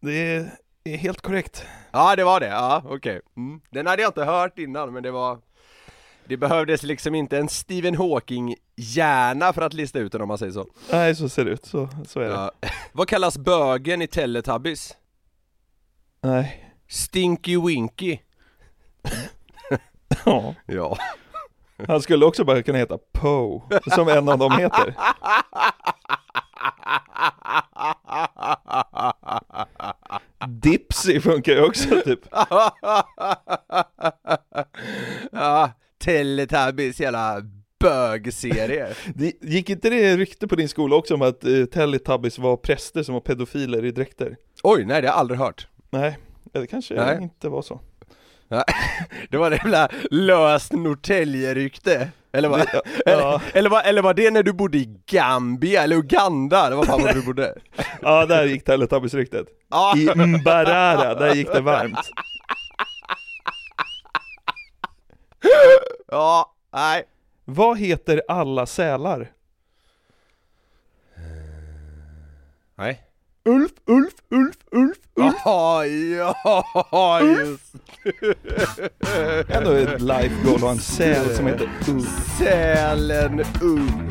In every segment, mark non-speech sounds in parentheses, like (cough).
Det är helt korrekt. Ja, det var det. Ja, okej. Mm. Den hade jag inte hört innan, men det var... Det behövdes liksom inte en Stephen Hawking-hjärna för att lista ut den om man säger så. Nej, så ser det ut. Så, så är det. Ja. (laughs) Vad kallas bögen i Teletubbies? Nej. Stinky Winky. (laughs) Ja. Ja. Han skulle också bara kunna heta Poe, som en av dem heter. (laughs) Dipsy funkar ju också typ. (laughs) ja, Teletubbies jävla bögserie. Det, gick inte det rykte på din skola också om att uh, Teletubbies var präster som var pedofiler i dräkter? Oj, nej det har jag aldrig hört. Nej, det kanske Nej. inte var så. (laughs) Det var det jävla löst Norrtälje-rykte. Eller vad, Det- (laughs) eller, ja. eller, vad, eller var det när du bodde i Gambia, eller Uganda? Eller vad fan var det du bodde? (laughs) Ja, där gick Teletubbies-ryktet. Ja, I Mbarara, där gick det varmt. ja, nej. Vad heter alla sälar? Nej. Ulf, Ulf, Ulf, Ulf, Ulf. Ja, ja, just Ändå ett life goal ha en säl som heter Ulf. Sälen ung.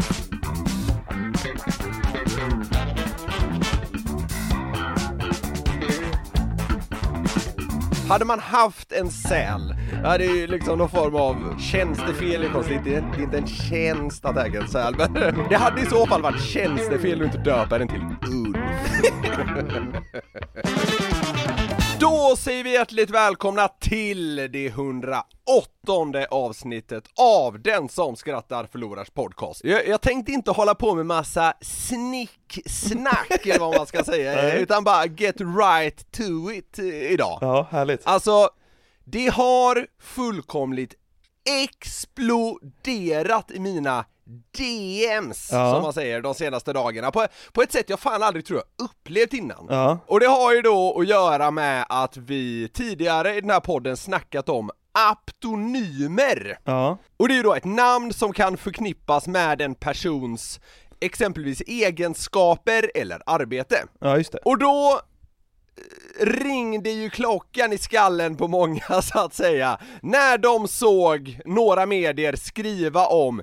Hade man haft en säl, det är ju liksom någon form av tjänstefel i konstigt, det är det är inte en tjänst att äga en säl, men (laughs) det hade i så fall varit tjänstefel att inte döpa den till Ulf. (laughs) Då säger vi hjärtligt välkomna till det 108 avsnittet av Den som skrattar förlorars podcast. Jag, jag tänkte inte hålla på med massa snicksnack (laughs) eller vad man ska säga, utan bara get right to it eh, idag. Ja, härligt. Alltså, det har fullkomligt exploderat i mina DMs, Ja. som man säger, de senaste dagarna. På, på ett sätt jag fan aldrig tror jag upplevt innan. Ja. Och det har ju då att göra med att vi tidigare i den här podden snackat om aptonymer. Ja. Och det är ju då ett namn som kan förknippas med en persons exempelvis egenskaper eller arbete. Ja, just det. Och då eh, ringde ju klockan i skallen på många (laughs) så att säga, när de såg några medier skriva om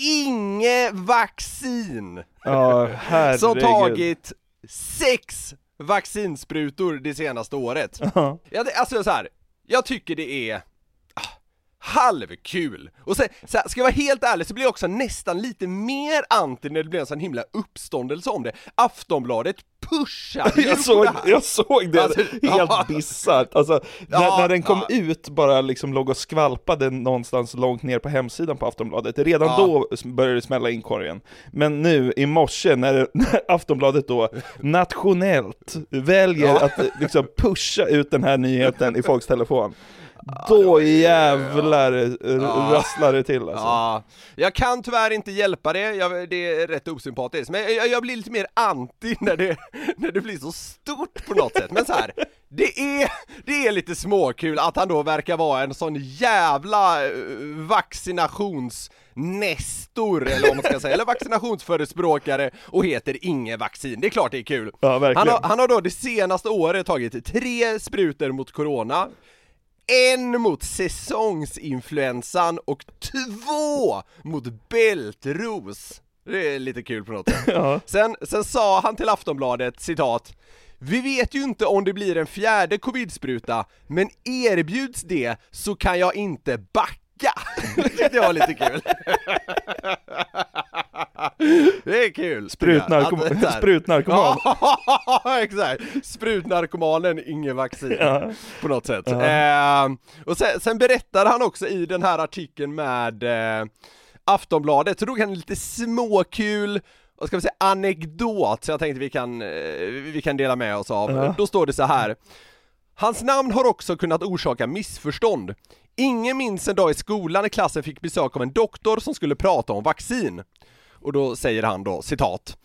inget vaccin Ja, herregud. som tagit sex vaccinsprutor det senaste året. Ja. Ja, det, alltså så här. jag tycker det är halvkul. Och sen, så här, ska jag vara helt ärlig så blir jag också nästan lite mer anti när det blir en sån himla uppståndelse om det. Aftonbladet pushar (laughs) Jag såg, jag såg det, Alltså, helt ja. bisarrt. Alltså, när, Ja, när den kom ja. ut bara liksom låg och skvalpade någonstans långt ner på hemsidan på Aftonbladet, redan Ja. då började det smälla in korgen. Men nu i morse när, (laughs) när Aftonbladet då nationellt väljer att eh, liksom pusha ut den här nyheten i folks telefon, (laughs) då jävlar Ja. rasslar det till alltså. Ja, jag kan tyvärr inte hjälpa det, jag, det är rätt osympatiskt, men jag, jag blir lite mer anti när det, när det blir så stort på något sätt, men så här. Det är, det är lite småkul att han då verkar vara en sån jävla eh, vaccinationsnestor, eller vad man ska säga, eller vaccinationsförespråkare och heter inget vaccin. Det är klart det är kul. Ja. Han har, han har då det senaste året tagit tre sprutor mot corona, en mot säsongsinfluensan och två mot bältros. Det är lite kul på något sätt. (laughs) Ja. Sen, sen sa han till Aftonbladet, citat Vi vet ju inte om det blir en fjärde covidspruta, men erbjuds det så kan jag inte backa. (laughs) Det tyckte jag var lite kul. (laughs) Det är kul. Sprutnarkom- Att- sprutnarkoman. (laughs) Exakt! Sprutnarkomanen, ingen vaccin. Ja. På något sätt. Ja. Eh, och sen, sen berättar han också i den här artikeln med eh, Aftonbladet, så drog han lite småkul vad ska vi säga, anekdot, så jag tänkte vi kan, eh, vi kan dela med oss av. Ja. Då står det så här. Hans namn har också kunnat orsaka missförstånd. Ingen minns en dag i skolan när klassen fick besök av en doktor som skulle prata om vaccin. Och då säger han då, citat.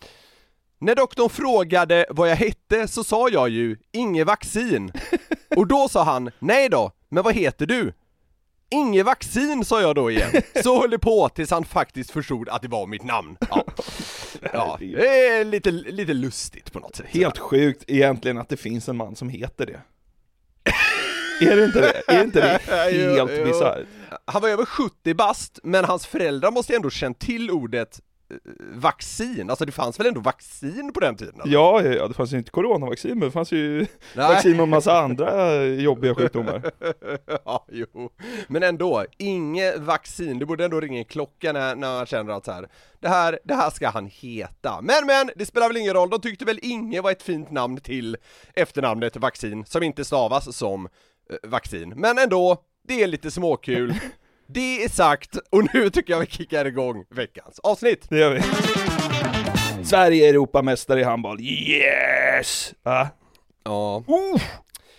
När doktorn frågade vad jag hette så sa jag ju inget vaccin. (laughs) Och då sa han, nej då, men vad heter du? Inget vaccin sa jag då igen. Så höll det på tills han faktiskt förstod att det var mitt namn. Ja, ja det är lite, lite lustigt på något sätt. Helt sjukt egentligen att det finns en man som heter det. (laughs) är det inte det? Är inte det (laughs) helt bisarrt? Han var över 70 bast, men hans föräldrar måste ändå känt till ordet vaccin, alltså det fanns väl ändå vaccin på den tiden? eller? Ja, ja, det fanns ju inte coronavaccin, men det fanns ju (laughs) Nej. vaccin mot massa andra jobbiga sjukdomar. (laughs) ja, jo. Men ändå, inget vaccin, det borde ändå ringa en klocka när, när man känner att så här, det här, det här ska han heta. Men men, det spelar väl ingen roll, de tyckte väl inget var ett fint namn till efternamnet vaccin, som inte stavas som eh, vaccin. Men ändå, det är lite småkul. (laughs) Det är sagt, och nu tycker jag vi kickar igång veckans avsnitt. Det gör vi. Sverige är Europamästare i handboll, yes! Va? Ja. Uh,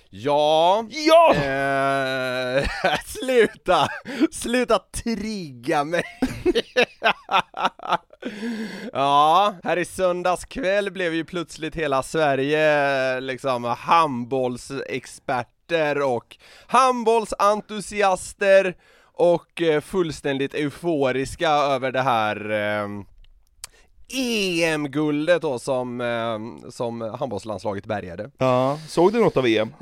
Ja. ja! Eh, (laughs) sluta! Sluta trigga mig! (laughs) ja, här i söndags kväll blev ju plötsligt hela Sverige liksom handbollsexperter och handbollsentusiaster och eh, fullständigt euforiska över det här eh, EM-guldet då som, eh, som handbollslandslaget bärgade. Ja, såg du något av EM?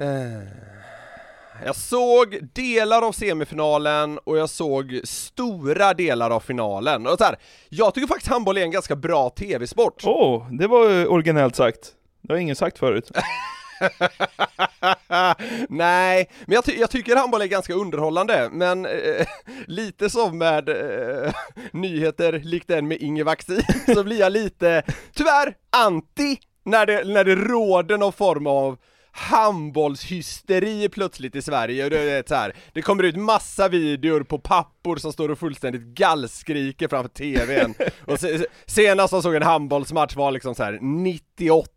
Jag såg delar av semifinalen och jag såg stora delar av finalen. Och så här, jag tycker faktiskt handboll är en ganska bra tv-sport. Åh, oh, det var originellt sagt. Det har ingen sagt förut. (laughs) (laughs) Nej, men jag, ty- jag tycker handboll är ganska underhållande, men eh, (laughs) lite som med eh, (laughs) nyheter likt den med Inge Vaxi, så blir jag lite, tyvärr, anti när det, när det råder någon form av handbollshysteri plötsligt i Sverige. Och det är så här, det kommer ut massa videor på pappor som står och fullständigt gallskriker framför tvn och se, senast jag såg en handbollsmatch var liksom så här 98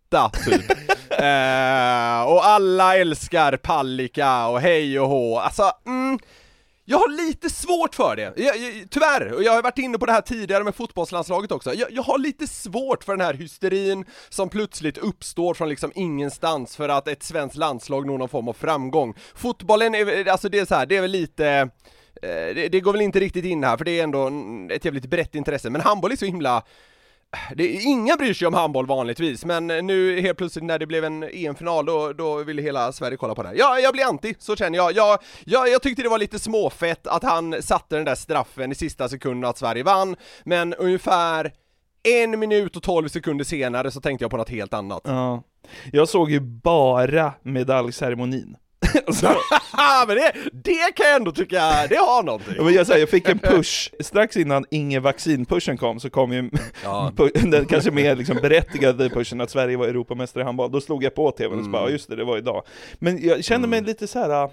typ. (laughs) Eh, och alla älskar Pallika och hej och hå, alltså mm, jag har lite svårt för det, jag, jag, tyvärr, och jag har varit inne på det här tidigare med fotbollslandslaget också, jag, jag har lite svårt för den här hysterin som plötsligt uppstår från liksom ingenstans för att ett svenskt landslag når någon form av framgång. Fotbollen är, alltså det är så här, det är väl lite eh, det, det går väl inte riktigt in här för det är ändå ett jävligt brett intresse, men handboll är så himla det, inga bryr sig om handboll vanligtvis, men nu helt plötsligt när det blev en EM-final då, då ville hela Sverige kolla på det här. Ja, jag blir anti, så känner jag. Jag, jag. jag tyckte det var lite småfett att han satte den där straffen i sista sekunden att Sverige vann, men ungefär en minut och tolv sekunder senare så tänkte jag på något helt annat. Ja. Jag såg ju bara medaljceremonin. (laughs) alltså, (laughs) men det, det kan jag ändå tycka, det har någonting. Ja, men jag, säger, jag fick en push, strax innan ingen vaccinpushen kom så kom ju Ja. (laughs) den kanske mer liksom berättigade pushen att Sverige var Europamästare i handboll, då slog jag på tvn och så bara, Mm. just det, det var idag. Men jag kände mig lite så här.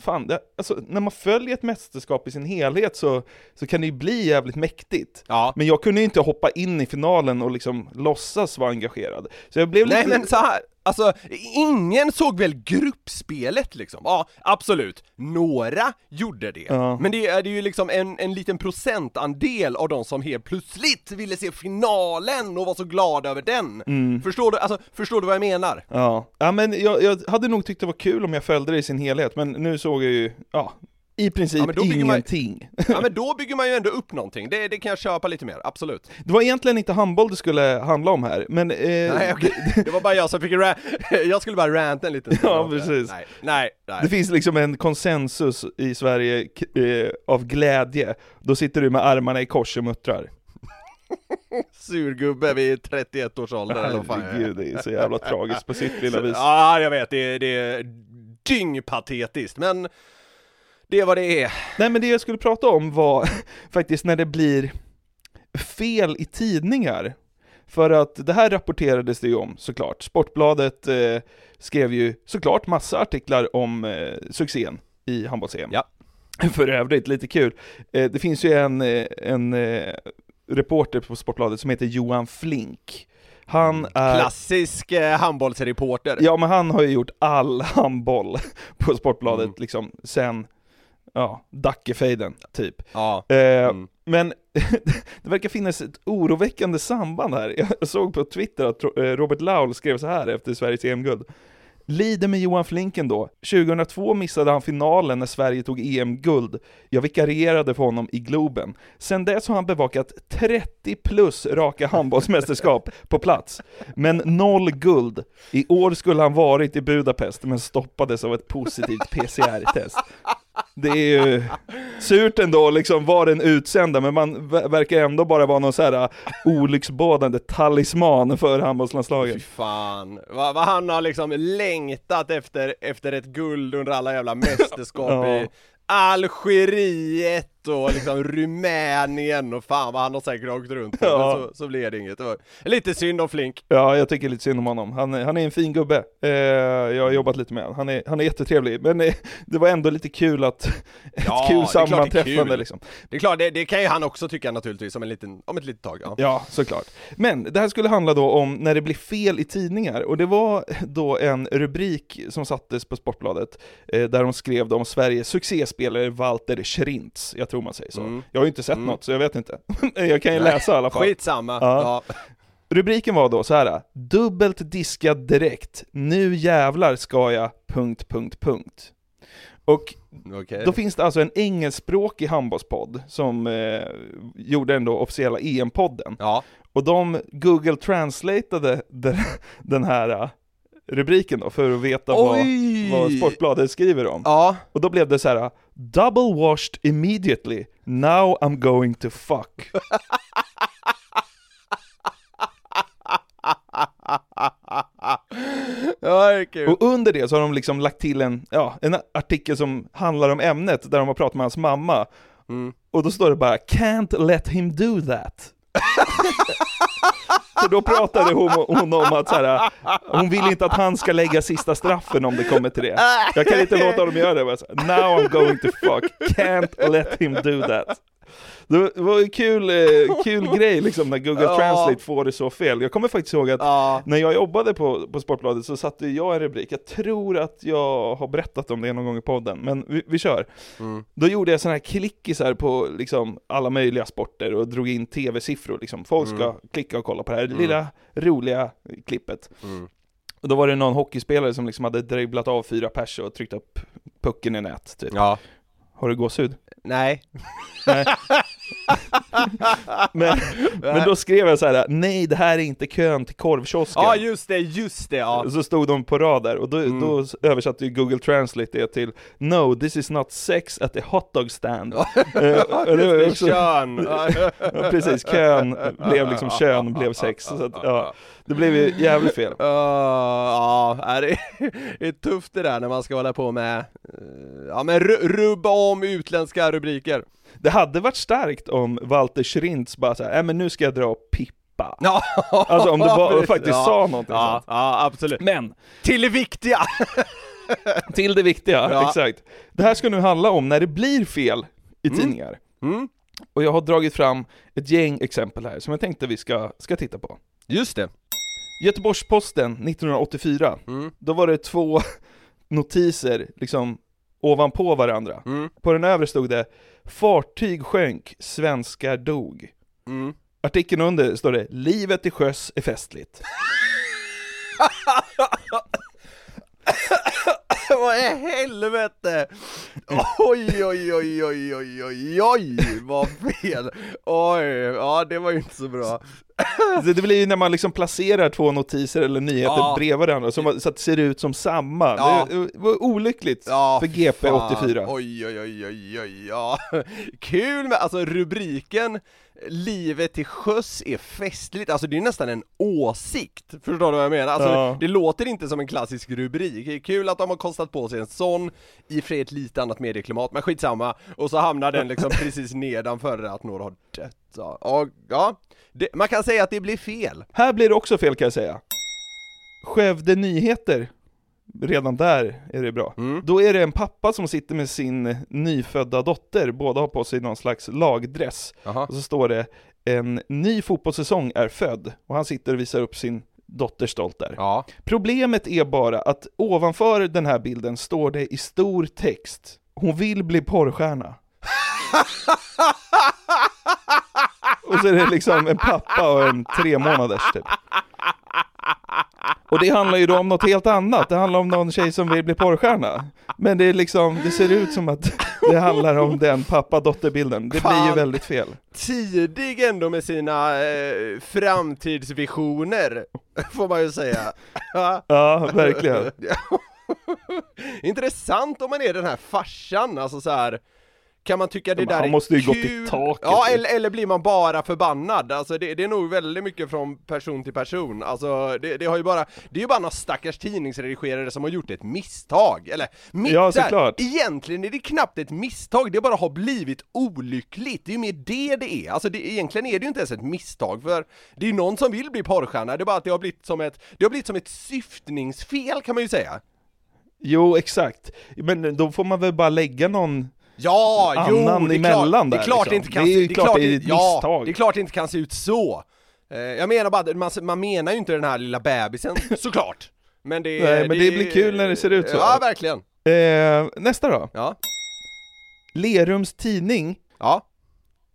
Fan, det, alltså, när man följer ett mästerskap i sin helhet så, så kan det ju bli jävligt mäktigt. Ja. Men jag kunde ju inte hoppa in i finalen och liksom låtsas vara engagerad. Så jag blev Nej lite... men så här, alltså ingen såg väl gruppspelet liksom? Ja, absolut. Några gjorde det. Ja. Men det är det är ju liksom en, en liten procentandel av de som helt plötsligt ville se finalen och var så glada över den. Mm. Förstår du, alltså, förstår du vad jag menar? Ja, ja men jag, jag hade nog tyckt det var kul om jag följde det i sin helhet, men nu såg jag ju, ja, i princip Ja, bygger man- ingenting. Ja men då bygger man ju ändå upp någonting, det, det kan jag köpa lite mer, absolut. Det var egentligen inte handboll det skulle handla om här, men... Eh, Nej okej, (laughs) det var bara jag som fick ra- jag skulle bara ranta en liten Ja, precis. Nej, nej, nej. Det finns liksom en konsensus i Sverige eh, av glädje, då sitter du med armarna i kors och muttrar. (laughs) Surgubbe vid 31 års ålder eller vad fan. Herregud, det är så jävla tragiskt på sitt lilla vis. Ja, jag vet, det är, det är dyngpatetiskt, men det är vad det är. Nej men det jag skulle prata om var (laughs) faktiskt när det blir fel i tidningar. För att det här rapporterades det ju om såklart. Sportbladet eh, skrev ju såklart massa artiklar om eh, succén i handbolls-EM. Ja. (laughs) För övrigt, lite kul. Eh, det finns ju en, eh, en eh, reporter på Sportbladet som heter Johan Flink. Han är... Klassisk eh, handbollsreporter. Ja men han har ju gjort all handboll (laughs) på Sportbladet Mm. liksom sen, ja, Dackefejden typ. Ja. Eh, Mm. Men (laughs) det verkar finnas ett oroväckande samband här. Jag såg på Twitter att eh, Robert Laul skrev så här efter Sveriges EM-guld. Lider med Johan Flinken då. 2002 missade han finalen när Sverige tog EM-guld. Jag vikarierade för honom i Globen. Sen dess har han bevakat 30 plus raka handbollsmästerskap på plats. Men noll guld. I år skulle han varit i Budapest, men stoppades av ett positivt PCR-test. Det är ju surt ändå liksom var den utsända, men man ver- verkar ändå bara vara någon så här uh, olycksbådande talisman för Fy handbollslandslaget. fan, vad vad han har liksom längtat efter, efter ett guld under alla jävla mästerskap (laughs) Ja. i Algeriet och liksom Rumänien och fan vad han har säkert åkt runt på, Ja. men så, så blev det inget. Det var lite synd om Flink. Ja, jag tycker lite synd om honom. Han, han är en fin gubbe. Eh, jag har jobbat lite med honom. Han är, han är jättetrevlig, men eh, det var ändå lite kul att, (laughs) ett Ja, kul sammanträffande liksom. Det är klart, det, det kan ju han också tycka naturligtvis om, en liten, om ett litet tag. Ja. Ja, såklart. Men det här skulle handla då om när det blir fel i tidningar, och det var då en rubrik som sattes på Sportbladet, eh, där de skrev om Sveriges succéspelare Walter Schrintz, jag tror man säger så. Mm. Jag har ju inte sett Mm. något, så jag vet inte. (laughs) jag kan ju Nej, läsa i alla fall. Skitsamma. Ja. Ja. Rubriken var då så här: dubbelt diskad direkt, nu jävlar ska jag... Punkt, punkt, punkt. Och Okej. då finns det alltså en engelskspråkig handbollspodd som eh, gjorde den då officiella EM-podden. Ja. Och de Google translateade (laughs) den, här rubriken då för att veta vad, vad Sportbladet skriver om. Ja. Och då blev det så här: double washed immediately, now I'm going to fuck. (laughs) ja, det är kul. Och under det så har de liksom lagt till en, ja, en artikel som handlar om ämnet, där de har pratat med hans mamma. Mm. Och då står det bara 'Can't let him do that' (laughs) (laughs) För då pratade hon, hon om att så här, hon vill inte att han ska lägga sista straffen om det kommer till det. Jag kan inte låta dem göra det. så Now I'm going to fuck, can't let him do that. Det var en kul, eh, kul (laughs) grej liksom när Google. Translate får det så fel. Jag kommer faktiskt ihåg att när jag jobbade på, på Sportbladet så satte jag en rubrik, jag tror att jag har berättat om det någon gång i podden, men vi, vi kör. Mm. Då gjorde jag sådana här klickisar på liksom alla möjliga sporter och drog in tv-siffror liksom. Folk ska klicka och kolla på det här Mm. lilla roliga klippet. Mm. Och då var det någon hockeyspelare som liksom hade dribblat av fyra pers och tryckt upp pucken i nät, typ. Ja. Har du gåshud? Nej. Nej. (laughs) (laughs) men, men då skrev jag så här: nej det här är inte kön till korvkiosken. Ja, just det, just det, ja. Så stod de på rad där, och då, Mm. då översatte ju Google Translate det till No, this is not sex at the hotdog stand. (laughs) Eh, det också- kön. (laughs) Precis, kön blev liksom kön, blev sex. Så att, ja, det blev ju jävligt fel. Uh, ja, det är tufft det där när man ska hålla på med, eh, ja men ru- rubba om utländska rubriker. Det hade varit starkt om Walter Schrintz bara såhär, äh, men nu ska jag dra och pippa. (laughs) Ja, Alltså om du bara precis. faktiskt ja. sa någonting Ja, sånt. ja, absolut. Men, Till det viktiga! (laughs) till det viktiga, Ja. exakt. Det här ska nu handla om när det blir fel i Mm. tidningar. Mm, Och jag har dragit fram ett gäng exempel här som jag tänkte vi ska, ska titta på. just det. Göteborgs-Posten 1984, Mm, då var det två (laughs) notiser liksom ovanpå varandra. mm, På den övre stod det Fartyg sjönk, svenskar dog. mm. Artikeln under står det Livet till sjöss är festligt. (laughs) Vad i helvete! Oj, oj, oj, oj, oj, oj, oj, vad fel! Oj, ja det var ju inte så bra. (coughs) det, det blir ju när man liksom placerar två notiser eller nyheter Ja. bredvid varandra, så, man- så att det ser ut som samma. Ja. Det, var olyckligt Ja, för GP fan. 84. Oj, oj, oj, oj, oj, ja. (laughs) Kul med, alltså rubriken Livet till sjöss är festligt, alltså det är nästan en åsikt, förstår du vad jag menar? Alltså Ja. det låter inte som en klassisk rubrik, det är kul att de har kostat på sig en sån, i och för sig ett lite annat medieklimat, men skitsamma, och så hamnar den liksom (laughs) precis nedanför att några har dött, ja, ja det, man kan säga att det blir fel. Här blir det också fel kan jag säga. Skövde Nyheter, redan där är det bra. Mm. Då är det en pappa som sitter med sin nyfödda dotter, båda har på sig någon slags lagdress. Jaha. Och så står det en ny fotbollssäsong är född, och han sitter och visar upp sin dotter stolt där. Ja. Problemet är bara att ovanför den här bilden står det i stor text Hon vill bli porrstjärna. (laughs) och så är det liksom en pappa och en tre månaders typ. Och det handlar ju då om något helt annat, det handlar om någon tjej som vill bli porrstjärna. Men det är liksom, det ser ut som att det handlar om den pappa-dotter-bilden. Det blir ju väldigt fel. tidig ändå med sina eh, framtidsvisioner, (laughs) får man ju säga. Ja. Ja, verkligen. (laughs) Intressant om man är den här farsan, alltså så här. Kan man tycka det Men där han är måste ju kul? gått i taket, Ja, eller, eller blir man bara förbannad? Alltså det, det är nog väldigt mycket från person till person, alltså det, det har ju bara, det är ju bara några stackars tidningsredigerare som har gjort ett misstag, eller mitt Ja, där, såklart. egentligen är det knappt ett misstag, det bara har blivit olyckligt, det är ju mer det det är, alltså det, egentligen är det ju inte ens ett misstag, för det är ju någon som vill bli porrstjärna, det är bara att det har blivit som ett, det har blivit som ett syftningsfel kan man ju säga. Jo, exakt. Men då får man väl bara lägga någon Ja, jo, annan det är emellan klart, det är klart det liksom. inte kan Det är klart det är ett ja, misstag. det är klart det inte kan se ut så. Eh, jag menar bara, man, man menar ju inte den här lilla bebisen, (laughs) såklart. Men det Nej, men det blir kul när det ser ut så. Ja, verkligen. Eh, nästa då. Ja, Lerums tidning. ja,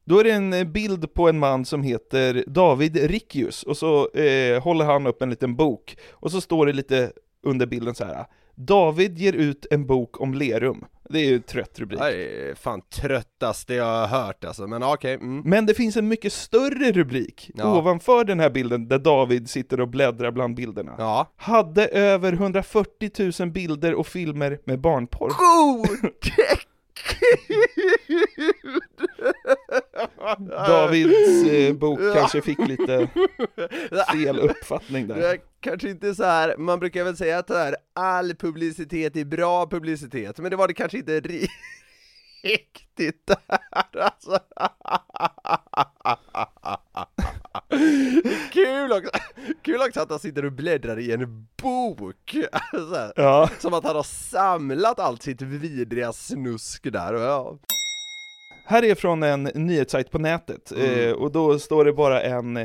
Då är det en eh, bild på en man som heter David Rickius och så eh, håller han upp en liten bok och så står det lite under bilden så här. David ger ut en bok om Lerum. Det är ju en trött rubrik. det är fan tröttaste jag har hört alltså, men okej, mm. Men det finns en mycket större rubrik Ja. ovanför den här bilden där David sitter och bläddrar bland bilderna. Ja. Hade över 140 000 bilder och filmer med barnporr. God! (laughs) (laughs) Davids eh, bok kanske fick lite (laughs) fel uppfattning där. är kanske inte så här, man brukar väl säga att här, all publicitet är bra publicitet, men det var det kanske inte ri- (laughs) riktigt där alltså. Kul också, kul också att han sitter och bläddrar i en bok, så här, Ja, som att han har samlat allt sitt vidriga snusk där, ja. Här är från en nyhetssajt på nätet eh, och då står det bara en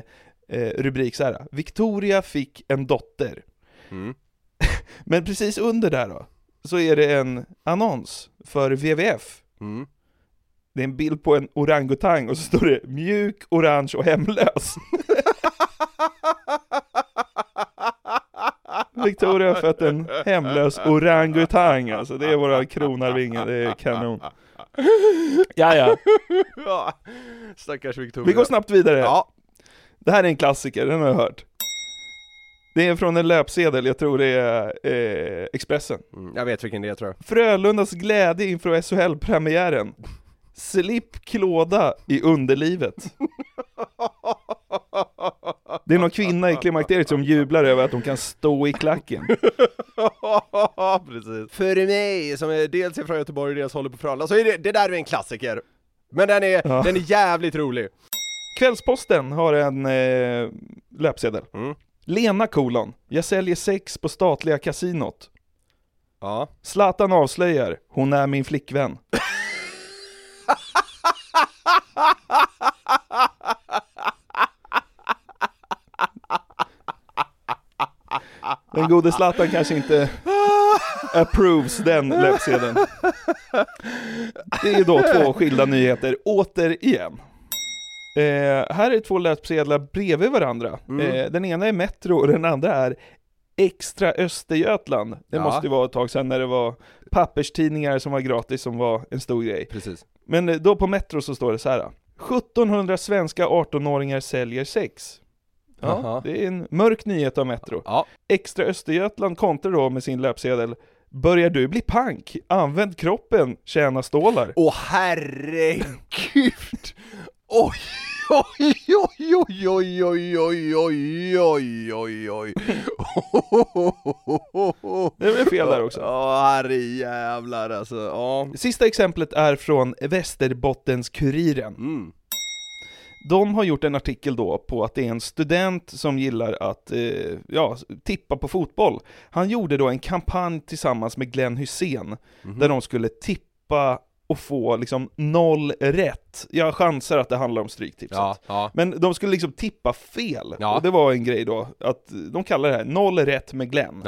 eh, rubrik så här. Victoria fick en dotter. Mm. (laughs) Men precis under där då, så är det en annons för WWF. Mm. Det är en bild på en orangutang och så står det mjuk, orange och hemlös. (laughs) Victoria har fött en hemlös orangutang alltså, det är våra kronarvingar, det är kanon. Ja, ja. (laughs) Ja, stackars Victoria. Vi går snabbt vidare. Ja, Det här är en klassiker, den har jag hört. Det är från en löpsedel, jag tror det är eh, Expressen. mm, jag vet vilken det är tror jag. Frölundas glädje inför SHL-premiären. Slipp klåda i underlivet. (laughs) Det är någon kvinna i klimakteriet som jublar över att hon kan stå i klacken. (laughs) Precis. För mig, som är dels är från Göteborg och dels håller på Frölunda, så är det, det där är en klassiker. Men den är, Ja. den är jävligt rolig. Kvällsposten har en eh, löpsedel. Mm. Lena kolon. Jag säljer sex på statliga kasinot. Ja. Zlatan avslöjar. Hon är min flickvän. (laughs) Den gode Zlatan kanske inte approves den löpsedeln. Det är då två skilda nyheter, återigen. Eh, här är två löpsedlar bredvid varandra. Eh, den ena är Metro och den andra är Extra Östergötland. Det Ja. måste ju vara ett tag sedan när det var papperstidningar som var gratis som var en stor grej. Precis. Men då på Metro så står det så här. 1700 svenska 18-åringar säljer sex. Ja, Aha. det är en mörk nyhet av Metro. Ja. Extra Östergötland kontrar då med sin löpsedel Börjar du bli pank? Använd kroppen, tjäna stålar. Åh herregud! Oj, oj, oj, oj, oj, oj, oj, oj, oj, oj, oj. Det väl fel där också. Ja, herrejävlar alltså. Ja. Sista exemplet är från Västerbottens-Kuriren. Mm. De har gjort en artikel då på att det är en student som gillar att eh, ja, tippa på fotboll. Han gjorde då en kampanj tillsammans med Glenn Hussein där de skulle tippa och få liksom noll rätt. Jag chansar att det handlar om Stryktipset. Ja, ja. Men de skulle liksom tippa fel. Ja. Och det var en grej då, att de kallar det här noll rätt med Glenn.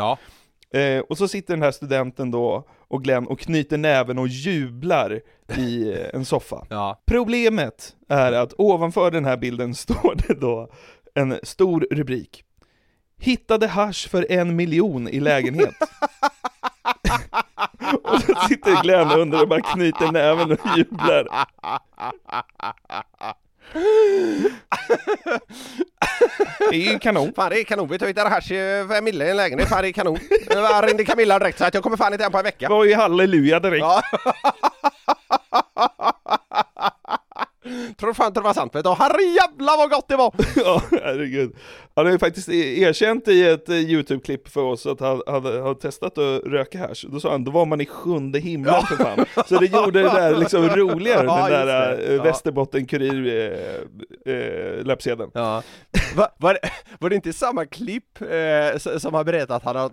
Eh, och så sitter den här studenten då och Glenn och knyter näven och jublar i eh, en soffa. (laughs) Ja. Problemet är att ovanför den här bilden (laughs) står det då en stor rubrik. Hittade hasch för en miljon i lägenhet. (laughs) och så sitter Glenn under och bara knyter näven och jublar. Det är ju kanon. Fan det är kanon, vet du, jag hittade hasch för en mille i en lägenhet, fan det är kanon. Jag ringde Camilla direkt så att jag kommer fan inte hem på en Det vecka. var ju halleluja direkt. Ja. (laughs) Tror fan inte det var sant vet du, herrejävlar vad gott det var! (laughs) Ja, herregud. Han har ju faktiskt erkänt i ett eh, YouTube-klipp för oss att han hade, hade testat att röka hasch. Då sa han, då var man i sjunde himlen för fan. Så det gjorde det där liksom roligare, (laughs) Ja, den där det. eh, Ja. Västerbotten-Kurir eh, eh, löpsedeln. Ja. Va, var, det- var det inte samma klipp eh, som har berättat att han har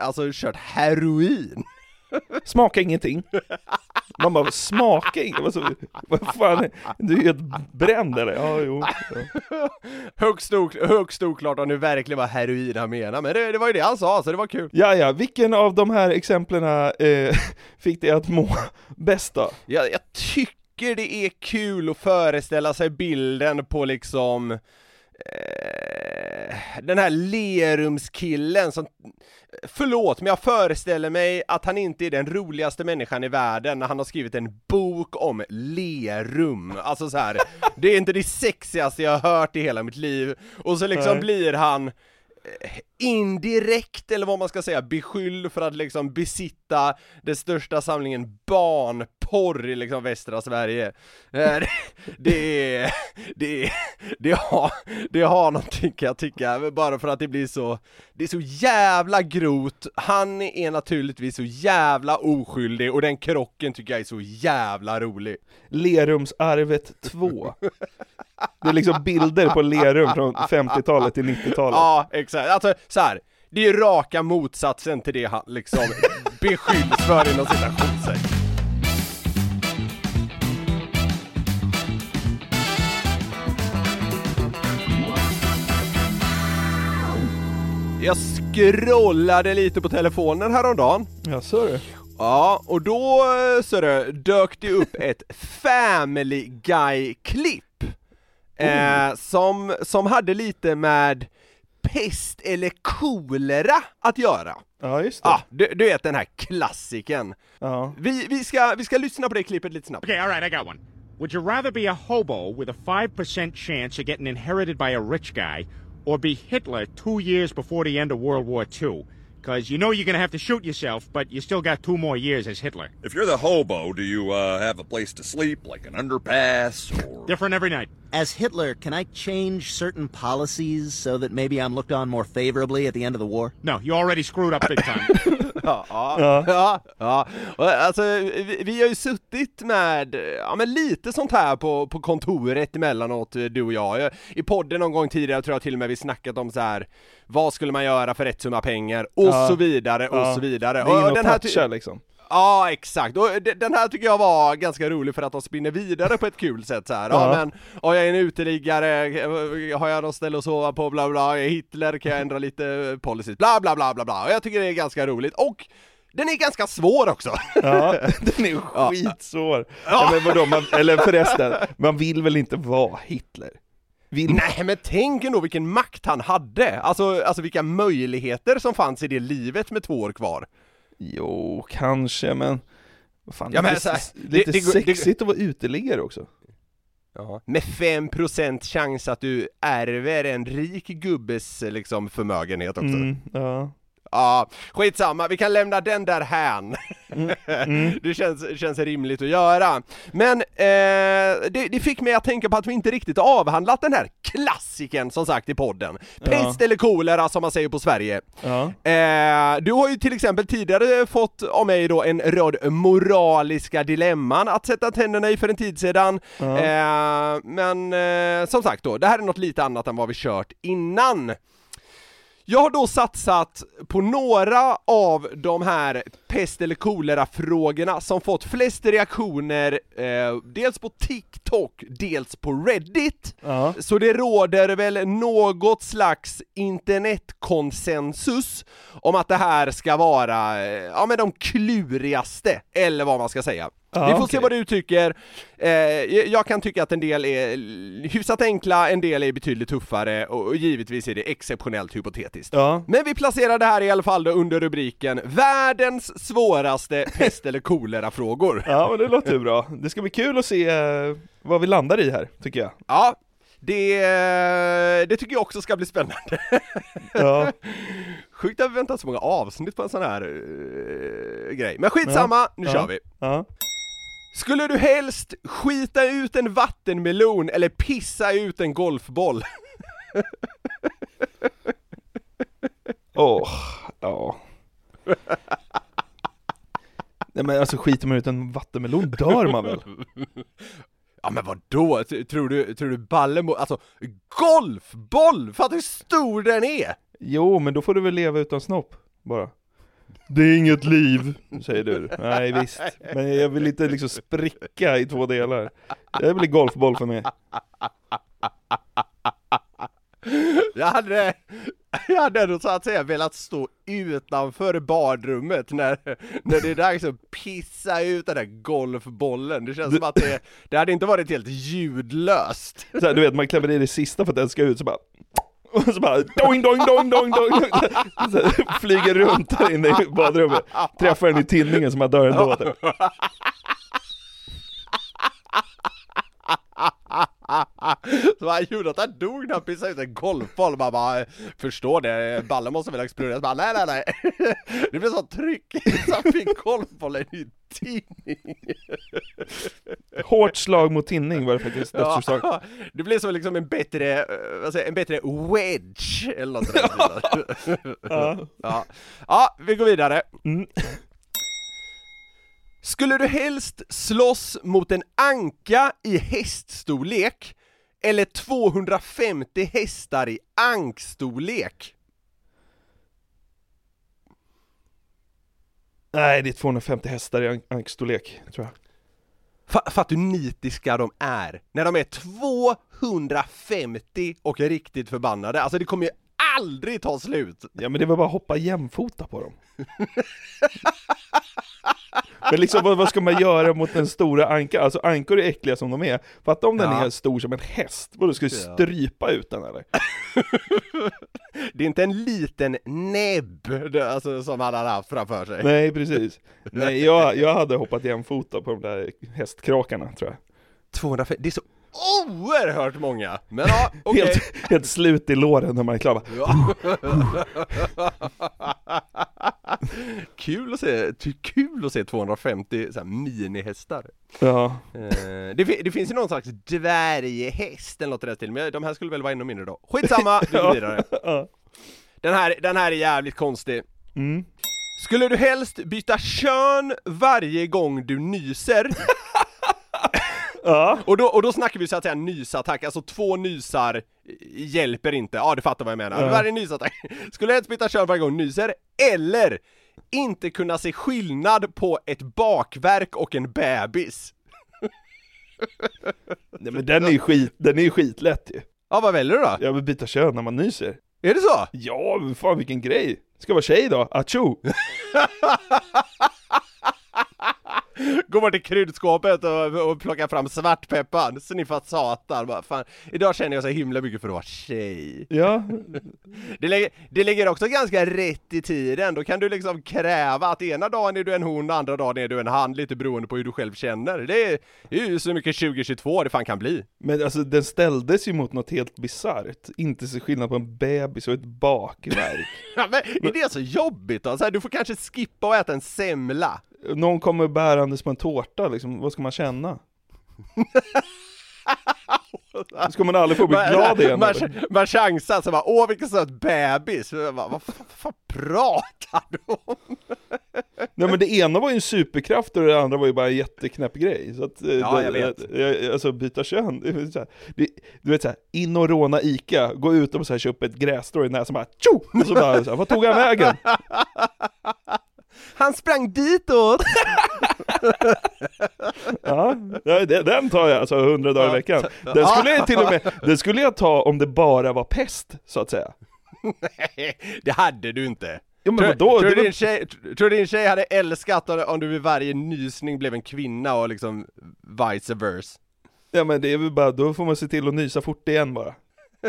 alltså kört heroin? Smaka ingenting. Man bara, smaka ingenting. Alltså, vad fan, du är helt bränd eller? Ja, jo. Ja. Högst, ok, högst oklart om det verkligen var heroin han menade, men det, det var ju det han sa så det var kul. Ja, ja, vilken av de här exemplen eh, fick dig att må bäst då? Jag, jag tycker det är kul att föreställa sig bilden på liksom eh, den här Lerumskillen som Förlåt, men jag föreställer mig att han inte är den roligaste människan i världen när han har skrivit en bok om Lerum. Alltså så här, det är inte det sexigaste jag har hört i hela mitt liv. Och så liksom Nej. blir han eh, indirekt, eller vad man ska säga, beskylld för att liksom besitta den största samlingen barnporr i liksom västra Sverige. Eh, Det är, det är, det har, det har någonting kan jag tycka, bara för att det blir så, det är så jävla grovt, han är naturligtvis så jävla oskyldig och den krocken tycker jag är så jävla rolig. Lerumsarvet 2. Det är liksom bilder på Lerum från 50-talet till 90-talet. Ja, exakt. Alltså så här. det är ju raka motsatsen till det han liksom beskylls för inom citationstecken. Jag scrollade lite på telefonen häromdagen Ja, så det. Ja, och då eh, så det, dök det upp ett Family Guy-klipp eh, som, som hade lite med pest eller kolera att göra. Ja, just det. Ja, du, du vet den här klassiken. Ja. Vi, vi, ska, vi ska lyssna på det klippet lite snabbt. Okay, all right, I got one. Would you rather be a hobo with a 5% chance of getting inherited by a rich guy or be Hitler two years before the end of World War II? Because you know you're going to have to shoot yourself, but you still got two more years as Hitler. If you're the hobo, do you uh, have a place to sleep, like an underpass, or Different every night. As Hitler, can I change certain policies so that maybe I'm looked on more favorably at the end of the war? No, you already screwed up big time. (laughs) (laughs) Ja, ja, ja, ja. Och Alltså, vi, vi har ju suttit med, ja men lite sånt här på, på kontoret emellanåt, du och jag. Jag- I podden någon gång tidigare tror jag till och med vi snackat om så här. vad skulle man göra för rätt summa pengar, och Ja. så vidare, och Ja. så vidare. Det är Och och den här toucha liksom. Ja, exakt. Och de- den här tycker jag var ganska rolig för att de spinner vidare på ett kul sätt så här. Ja, Ja. men, ja, jag är en uteliggare, eh, har jag något ställe att sova på, bla bla, jag är Hitler, kan jag ändra lite policies, bla bla bla bla bla. Och jag tycker det är ganska roligt, och den är ganska svår också. Ja, (laughs) den är skitsvår. Ja. men vadå, man, eller förresten, man vill väl inte vara Hitler? Vill Nej men tänk ändå vilken makt han hade, alltså, alltså vilka möjligheter som fanns i det livet med två år kvar. Jo, kanske, men... Fan, Ja, men lite, här, lite det- det- det- sexigt att vara uteliggare också. Ja. Med 5% chans att du ärver en rik gubbes liksom förmögenhet också. Mm, ja. Ja, skitsamma, vi kan lämna den där hän. (laughs) det känns, känns rimligt att göra. Men eh, det, det fick mig att tänka på att vi inte riktigt avhandlat den här klassiken som sagt i podden. Pest eller kolera som man säger på Sverige. Ja. Eh, du har ju till exempel tidigare fått av mig då en rad moraliska dilemman att sätta tänderna i för en tid sedan. Ja. Eh, men eh, som sagt då, det här är något lite annat än vad vi kört innan. Jag har då satsat på några av de här pest eller kolera-frågorna som fått flest reaktioner, eh, dels på TikTok, dels på Reddit. Ja. Så det råder väl något slags internetkonsensus om att det här ska vara, eh, ja men de klurigaste, eller vad man ska säga. Ja, Vi får se okej. vad du tycker. Eh, jag kan tycka att en del är hyfsat enkla, en del är betydligt tuffare och och givetvis är det exceptionellt hypotetiskt. Ja. Men vi placerar det här i alla fall under rubriken Världens svåraste (laughs) pest eller kolera-frågor. ja, men det låter ju bra. Det ska bli kul att se eh, vad vi landar i här, tycker jag. Ja, det, det tycker jag också ska bli spännande. Ja. (laughs) Sjukt att vi väntat så många avsnitt på en sån här eh, grej. Men skitsamma, nu Ja. kör vi. Ja. Skulle du helst skita ut en vattenmelon eller pissa ut en golfboll? (laughs) Åh, ja. Nej men alltså skiter man ut en vattenmelon dör man väl? (laughs) Ja men vadå? T- Tror du, tror du ballen må- alltså golfboll! Fattar hur stor den är? Jo, men då får du väl leva utan snopp, bara. Det är inget liv, säger du. Nej visst, men jag vill inte liksom spricka i två delar. Det blir golfboll för mig. Jag hade, jag hade ändå så att säga velat stå utanför badrummet när, när det är dags att pissa ut den där golfbollen. Det känns som att det, det hade inte varit helt ljudlöst. Så här, du vet, man klämmer i det sista för att den ska ut, så bara och så bara doing, doing, doing, doing, doing. Så flyger runt där inne i badrummet, träffar den i tinningen som man dör ändå. (laughs) Så han Jonathan dog när han pissade ut en golfboll, man bara förstår det, ballen måste väl explodera, bara nej nej nej (laughs) Det blev så tryck så han fick golfbollen i tinning Hårt slag mot tinning var det faktiskt dödsorsak. Ja, det blir som liksom en bättre, eh, vad säger, en bättre wedge eller något sånt där. (laughs) Ja. ja. ja, vi går vidare. Mm. Skulle du helst slåss mot en anka i häststorlek eller 250 hästar i ankstorlek? Nej, det är 250 hästar i ank- ankstorlek, tror jag. Fa- Fattar du hur nitiska de är? När de är 250 och är riktigt förbannade, alltså det kommer ju aldrig ta slut! Ja men det var bara att hoppa jämfota på dem. (laughs) Men liksom vad, vad ska man göra mot den stora ankan? Alltså ankor är äckliga som de är. Fatta om den Ja. är stor som en häst, vadå ska du strypa ut den eller? (laughs) Det är inte en liten näbb alltså, som han hade haft framför sig. Nej precis. Nej jag, (laughs) jag hade hoppat jämfota på de där hästkrakarna tror jag. 250, det är så oerhört många! Men ja, (laughs) okej. Helt, helt slut i låren när man är klar. Kul att se, kul att se 250 så här, minihästar. Ja, Eh, det, det finns ju någon slags dvärghäst eller något i den stilen, men de här skulle väl vara ännu mindre då. Skitsamma, vi går vidare. (laughs) ja. Den här, den här är jävligt konstig. Mm. Skulle du helst byta kön varje gång du nyser? (laughs) Ja. Och då, och då snackar vi så att säga nysattack, alltså två nysar hjälper inte, ja du fattar vad jag menar. Ja. Varje nysattack. (laughs) Skulle helst byta kön varje gång nyser, eller inte kunna se skillnad på ett bakverk och en bebis? (laughs) Nej men den är ju skit, den är ju skitlätt ju. Ja, vad väljer du då? Jag vill byta kön när man nyser. Är det så? Ja, men fan vilken grej! Ska vara tjej då? Acho! (laughs) Gå Gå bort till kryddskåpet och, och plocka fram svartpepparn, sniffa satan. Bara, fan, idag känner jag så himla mycket för att vara tjej. Ja, Det ligger, det ligger också ganska rätt i tiden, då kan du liksom kräva att ena dagen är du en hon, andra dagen är du en han, lite beroende på hur du själv känner. Det är, det är ju så mycket 2022 det fan kan bli. men alltså den ställdes ju mot något helt bisarrt. Inte så skillnad på en bebis och ett bakverk. (laughs) Ja, men är det så jobbigt då? Så här, du får kanske skippa och äta en semla. Någon kommer bärandes på en tårta liksom, vad ska man känna? (laughs) Ska man aldrig få bli glad igen man, eller? man chansar så bara, åh vilken söt bebis! Bara, vad fan, pratar du om? (laughs) Nej men det ena var ju en superkraft och det andra var ju bara en jätteknäpp grej. Så att, eh, Ja, det- jag vet. det- Alltså byta kön, det här, det, du vet såhär, in och råna Ica, gå ut och så här, köpa ett grässtrå i näsan bara tjo! Och så bara, så här, vad tog han vägen? (laughs) Han sprang ditåt! (laughs) Ja, ja, det- den tar jag alltså 100 dagar i veckan. (laughs) Den skulle jag till och med, den skulle jag ta om det bara var pest, så att säga. Nej, det hade du inte. Jo men Tror, vadå? tror, din tjej, tror din tjej hade älskat om om du vid varje nysning blev en kvinna och liksom vice versa? Ja men det är väl bara, då får man se till att nysa fort igen bara. (laughs)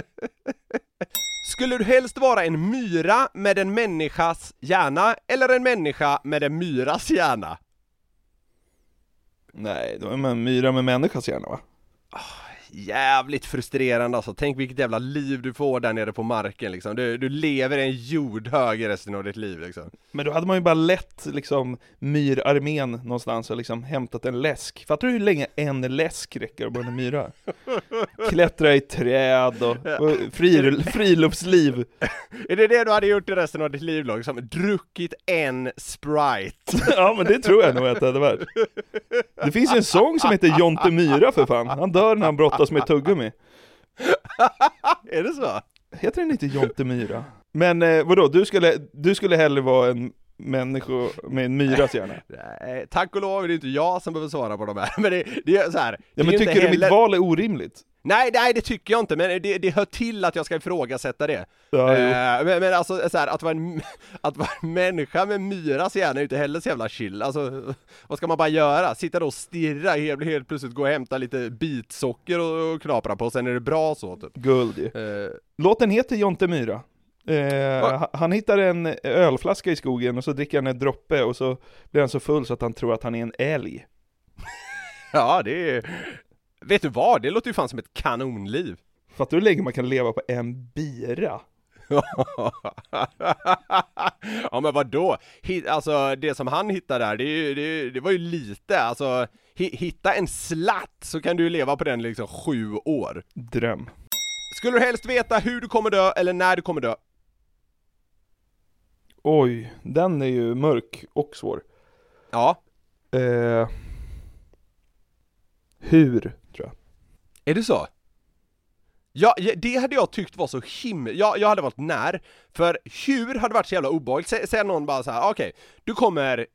Skulle du helst vara en myra med en människas hjärna eller en människa med en myras hjärna? Nej, då är man myra med människas hjärna va? Jävligt frustrerande alltså, tänk vilket jävla liv du får där nere på marken liksom. Du, du lever i en jordhög i resten av ditt liv liksom. Men då hade man ju bara lett liksom myrarmén någonstans och liksom hämtat en läsk. Fattar du hur länge en läsk räcker att en myra? (laughs) Klättra i träd och, och fri, friluftsliv. Är det det du hade gjort i resten av ditt liv då? Liksom, druckit en Sprite? (laughs) Ja men det tror jag nog att det hade varit. Det finns ju en sång som heter Jonte Myra för fan. Han dör när han brottas med ett tuggummi. (laughs) är det så? Heter den inte Jonte Myra? Men eh, vadå, du skulle, du skulle hellre vara en människa med en myras hjärna? Nej, tack och lov är det inte jag som behöver svara på de här, (laughs) men det, det är så här. Ja men tycker inte du mitt heller- val är orimligt? Nej, nej det tycker jag inte, men det, det hör till att jag ska ifrågasätta det. Ja. Eh, men, men alltså så här, att, vara en, (laughs) att vara en människa med myras hjärna är ju inte heller så jävla chill. Alltså, vad ska man bara göra? Sitta då och stirra, helt, helt plötsligt gå och hämta lite bitsocker och, och knapra på, sen är det bra så typ. Guld. Eh, Låten heter Jonte Myra. Eh, han hittar en ölflaska i skogen och så dricker han en droppe och så blir han så full så att han tror att han är en älg. ja, det är... Vet du vad? Det låter ju fan som ett kanonliv. Fattar du hur länge man kan leva på en bira? (laughs) ja men vadå? Hit, alltså det som han hittade där, det, ju- det, det var ju lite, alltså hi, hitta en slatt så kan du leva på den liksom sju år. Dröm. Skulle du helst veta hur du kommer dö eller när du kommer dö? Oj, den är ju mörk och svår. Ja, Eh, hur är det så? Ja, det hade jag tyckt var så himla, ja, jag hade varit när, för hur hade varit så jävla obehagligt, Sä, säg någon bara så här: okej, du kommer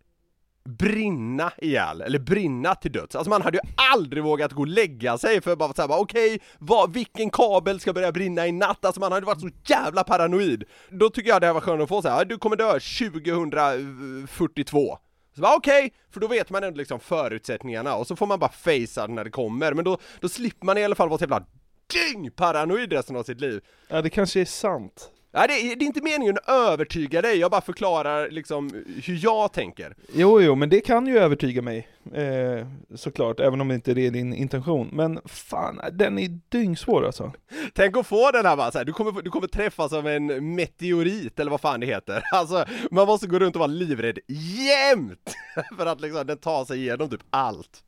brinna ihjäl, eller brinna till döds. Alltså man hade ju aldrig vågat gå och lägga sig för bara såhär, okej, vad, vilken kabel ska börja brinna i natt? Alltså man hade varit så jävla paranoid. Då tycker jag det var skönt att få såhär, du kommer dö 2042. Så bara okej, för då vet man ändå liksom förutsättningarna och så får man bara facea när det kommer, men då, då slipper man i alla fall vara så jävla dyngparanoid resten av sitt liv. Ja, det kanske är sant. Nej, det, är- det är inte meningen att övertyga dig, jag bara förklarar liksom hur jag tänker. Jo, jo, men det kan ju övertyga mig. Eh, såklart, även om det inte är din intention. Men fan, den är dyngsvår alltså. Tänk att få den här bara så här, du kommer, du kommer träffas av en meteorit eller vad fan det heter. (laughs) Alltså, man måste gå runt och vara livrädd jämt! (laughs) För att liksom den tar sig igenom typ allt.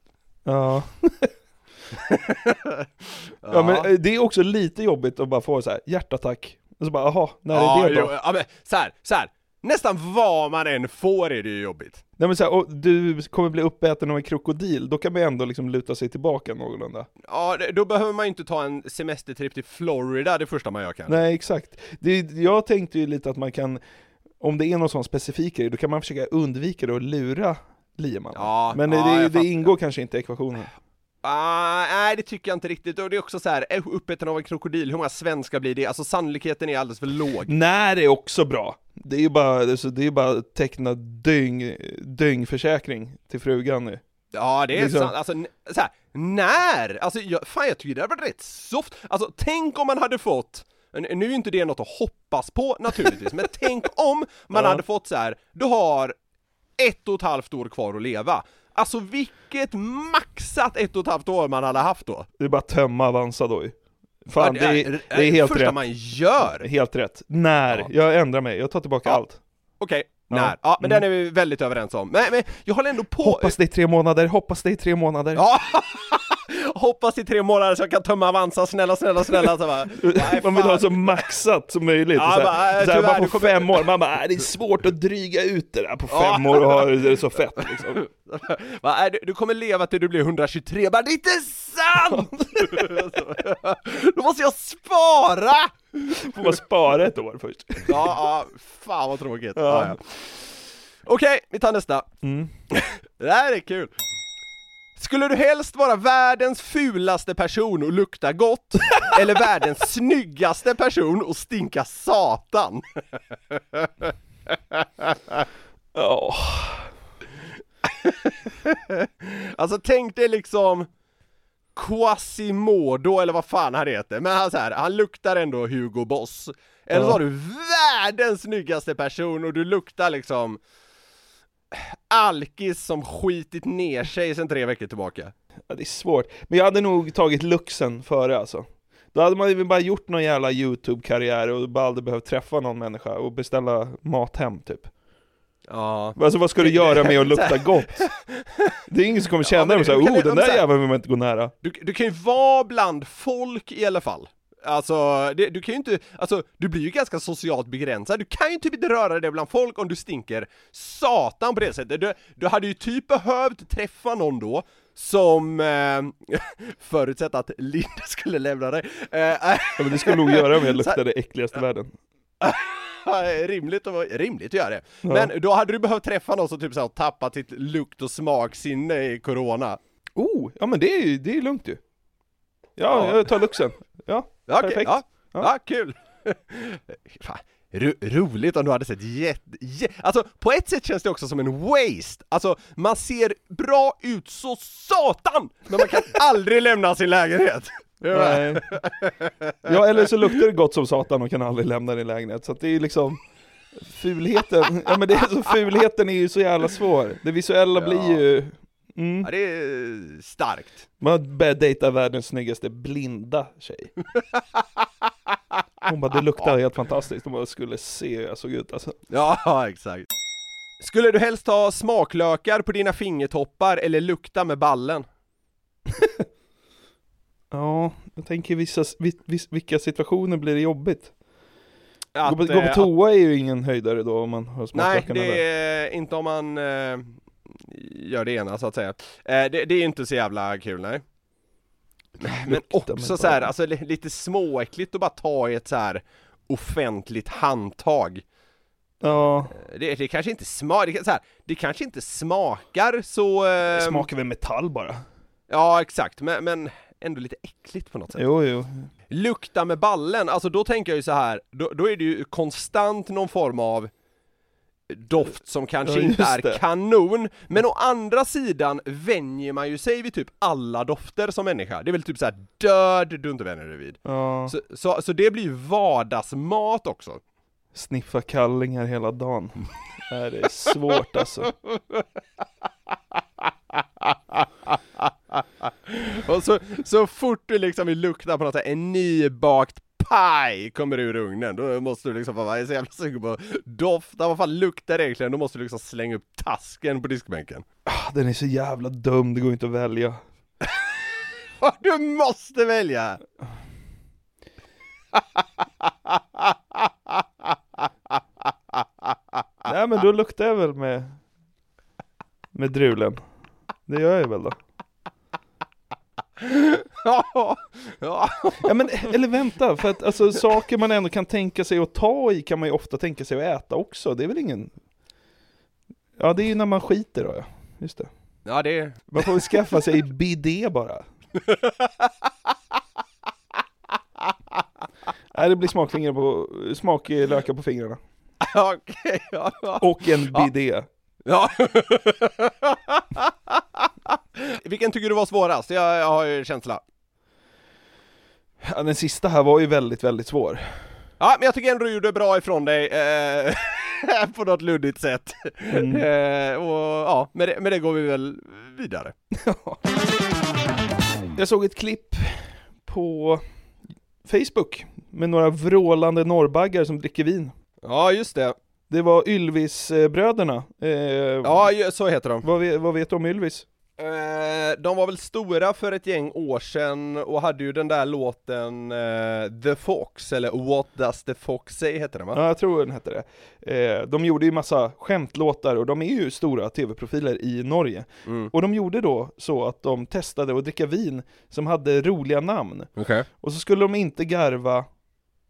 Ja. (laughs) ja, men eh, det är också lite jobbigt att bara få så här hjärtattack. Och så bara, jaha, när ja, är det då? jo, ja, men så här, så här. Nästan vad man än får är det ju jobbigt. Nej men så här, och du kommer bli uppäten av en krokodil, då kan man ändå liksom luta sig tillbaka någorlunda. Ja, då behöver man ju inte ta en semestertripp till Florida det första man gör kanske. Nej exakt. Det, jag tänkte ju lite att man kan, om det är någon sån specifik grej, då kan man försöka undvika det och lura liemannen. Ja, men ja, det, det ingår kanske inte i ekvationen. Ah, nej det tycker jag inte riktigt, och det är också så här, är uppäten av en krokodil, hur många svenskar blir det? Alltså sannolikheten är alldeles för låg. När är också bra. Det är ju bara, det är bara att teckna dyng, dyngförsäkring till frugan nu. Ja det är Liksom. sant, alltså så här, när? Alltså jag, fan jag tycker det hade varit rätt soft, alltså tänk om man hade fått nu är ju inte det något att hoppas på naturligtvis, men tänk om man (laughs) Ja. hade fått så här. du har ett och ett halvt år kvar att leva. Alltså vilket maxat ett och ett halvt år man hade haft då! Det är bara att tömma Avanza då. Fan, Ja, det, är, det är helt första rätt. man gör! Helt rätt. När? Ja. Jag ändrar mig, jag tar tillbaka Ja. allt. Okej, Ja. när? Ja men Mm. den är vi väldigt överens om. Men, men jag håller ändå på... Hoppas det är tre månader, hoppas det är tre månader. Ja! (laughs) Hoppas i tre månader så jag kan tömma Avanza, snälla, snälla, snälla. Så bara, (laughs) nej, Man vill ha så maxat som möjligt. Ja, så här, så här, bara på kommer- fem år, man bara, det är svårt att dryga ut det där på Ja. fem år och ha det så fett liksom. (laughs) Va, du, du kommer leva till du blir 123, jag bara det är inte sant! (laughs) Då måste jag spara! Får man spara ett år först. Ja, ja, fan vad tråkigt. Ja. Ja. Ja, Okej, vi tar nästa. Mm. Det här är kul. Skulle du helst vara världens fulaste person och lukta gott, (laughs) eller världens snyggaste person och stinka satan? (laughs) Ja, (laughs) Alltså tänk dig liksom Quasimodo eller vad fan han heter, men han, så här, han luktar ändå Hugo Boss. Eller så har du världens snyggaste person och du luktar liksom alkis som skitit ner sig sedan tre veckor tillbaka. ja, det är svårt. Men jag hade nog tagit luxen före alltså. Då hade man ju bara gjort någon jävla YouTube-karriär och bara aldrig behövt träffa någon människa och beställa mat hem typ. Ja. Alltså vad ska du göra med att (laughs) lukta gott? Det är ingen som kommer känna såhär, du kan- oh den där jäveln vill man inte gå nära. Du, du kan ju vara bland folk i alla fall. Alltså, det, du kan ju inte, alltså du blir ju ganska socialt begränsad, du kan ju typ inte röra dig bland folk om du stinker satan på det sättet. Du, du hade ju typ behövt träffa någon då som, eh, (laughs) förutsatt att Linda skulle lämna dig, eh, Ja, men det skulle nog göra om jag (laughs) luktade det äckligaste i världen. (laughs) rimligt, att, rimligt att göra det. Ja. Men då hade du behövt träffa någon som typ så här, tappat sitt lukt och smaksinne i corona. Oh, ja men det är ju, det är lugnt ju. Ja, Ja. jag tar luxen. Ja, Ja, okej, perfekt. ja, Ja. ja. kul! (laughs) Fan, ro, roligt om du hade sett jätte, jä- Alltså på ett sätt känns det också som en waste, alltså man ser bra ut så satan! Men man kan (laughs) aldrig lämna sin lägenhet! Nej. (laughs) Ja, eller så luktar det gott som satan och kan aldrig lämna din lägenhet. Så att det är liksom Fulheten, ja men det är så, fulheten är ju så jävla svår. Det visuella Ja. blir ju mm. Ja, det är starkt. Man börjar dejta världens snyggaste blinda tjej. Hon bara, det luktar helt fantastiskt. Hon bara, skulle se hur jag såg ut alltså. Ja, exakt. Skulle du helst ha smaklökar på dina fingertoppar eller lukta med ballen? (laughs) Ja, jag tänker vissa, vi- vis- vilka situationer blir det jobbigt? Att, gå, på, gå eh, på toa är ju ingen höjdare då om man har Nej, smaklökarna det där. är inte om man eh, gör det ena så att säga. Eh, det, det är inte så jävla kul, nej. Men också så här, alltså li- lite småäckligt att bara ta i ett så här offentligt handtag. Ja, Eh, Det, det kanske inte smakar, det, kan- så här, det kanske inte smakar så... det Eh, smakar väl metall bara. Ja, exakt, men, men ändå lite äckligt på något sätt. Jo, jo. Lukta med ballen, alltså då tänker jag ju så här, då, då är det ju konstant någon form av doft som kanske Ja, inte är det. kanon, men å andra sidan vänjer man ju sig vid typ alla dofter som människa. Det är väl typ så här död du inte vänjer dig vid. Ja, Så, så, så det blir ju vardagsmat också. sniffa kallingar hela dagen. (laughs) Nej, det är svårt alltså. (laughs) Och så, så fort du liksom vill lukta på något en nybakt paj kommer ur ugnen, då måste du liksom jag är så jävla sugen på dofta, vad fan luktar det egentligen? Då måste du liksom slänga upp tasken på diskbänken. Ah, Den är så jävla dum, det går inte att välja. (laughs) Du måste välja! (laughs) Nej men då luktar jag väl med Med drulen Det gör jag väl då (laughs) Ja, (laughs) ja. Ja men, eller vänta, för att alltså saker man ändå kan tänka sig att ta i kan man ju ofta tänka sig att äta också, det är väl ingen Ja det är ju när man skiter då ja, just det. Ja det är... Man får väl skaffa sig bidé bara. Nej det blir smakfingrar på, smaklökar på fingrarna. (laughs) Okej, ja, ja. Och en bidé ja. Vilken tycker du var svårast? Jag, jag har ju känsla. Ja, den sista här var ju väldigt, väldigt svår. Ja, men jag tycker ändå du gjorde bra ifrån dig, eh, (laughs) på något luddigt sätt. Mm. Eh, och ja, med det, med det går vi väl vidare. (laughs) Jag såg ett klipp på Facebook med några vrålande norrbaggar som dricker vin. Ja, just det. Det var Ylvis-bröderna. Eh, Ja, ju- så heter de. vad, vet, vad vet du om Ylvis? Eh, de var väl stora för ett gäng år sedan och hade ju den där låten eh, The Fox, eller What Does The Fox Say heter den va? Ja, jag tror den hette det. Eh, de gjorde ju massa skämtlåtar och de är ju stora tv-profiler i Norge. Mm. Och de gjorde då så att de testade att dricka vin som hade roliga namn. Okej. Och så skulle de inte garva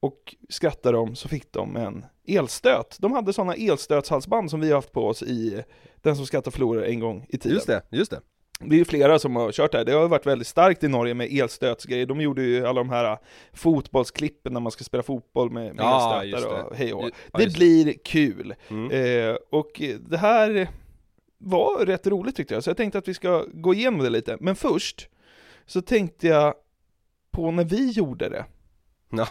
och skratta de så fick de en elstöt. De hade sådana elstötshalsband som vi har haft på oss i Den som skrattar förlorar en gång i tiden. Just det, just det. Det är ju flera som har kört det här. Det har ju varit väldigt starkt i Norge med elstötsgrejer. De gjorde ju alla de här fotbollsklippen när man ska spela fotboll med, med Ja, elstötar och hej och ja, Det just det. blir kul. Mm. Eh, och det här var rätt roligt tyckte jag, så jag tänkte att vi ska gå igenom det lite. Men först så tänkte jag på när vi gjorde det. Ja,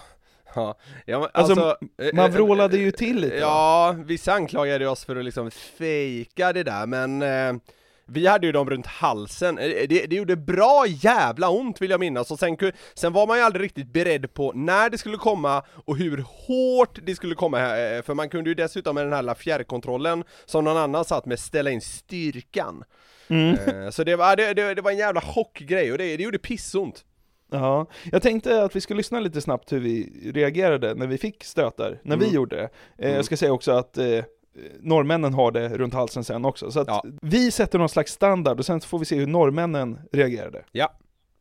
ja Alltså, alltså, eh, Man eh, vrålade ju till lite. Ja, vissa anklagade oss för att liksom fejka det där, men eh, vi hade ju dem runt halsen, Eh, det, det gjorde bra jävla ont vill jag minnas, och sen, sen var man ju aldrig riktigt beredd på när det skulle komma och hur hårt det skulle komma, eh, för man kunde ju dessutom med den här fjärrkontrollen som någon annan satt med ställa in styrkan. Mm. Eh, Så det var, det, det, det var en jävla chockgrej, och det, det gjorde pissont. Ja, jag tänkte att vi skulle lyssna lite snabbt hur vi reagerade när vi fick stötar, när vi Mm. gjorde det. Eh, Mm. Jag ska säga också att eh, norrmännen har det runt halsen sen också, så att Ja. vi sätter någon slags standard och sen får vi se hur norrmännen reagerade. Ja.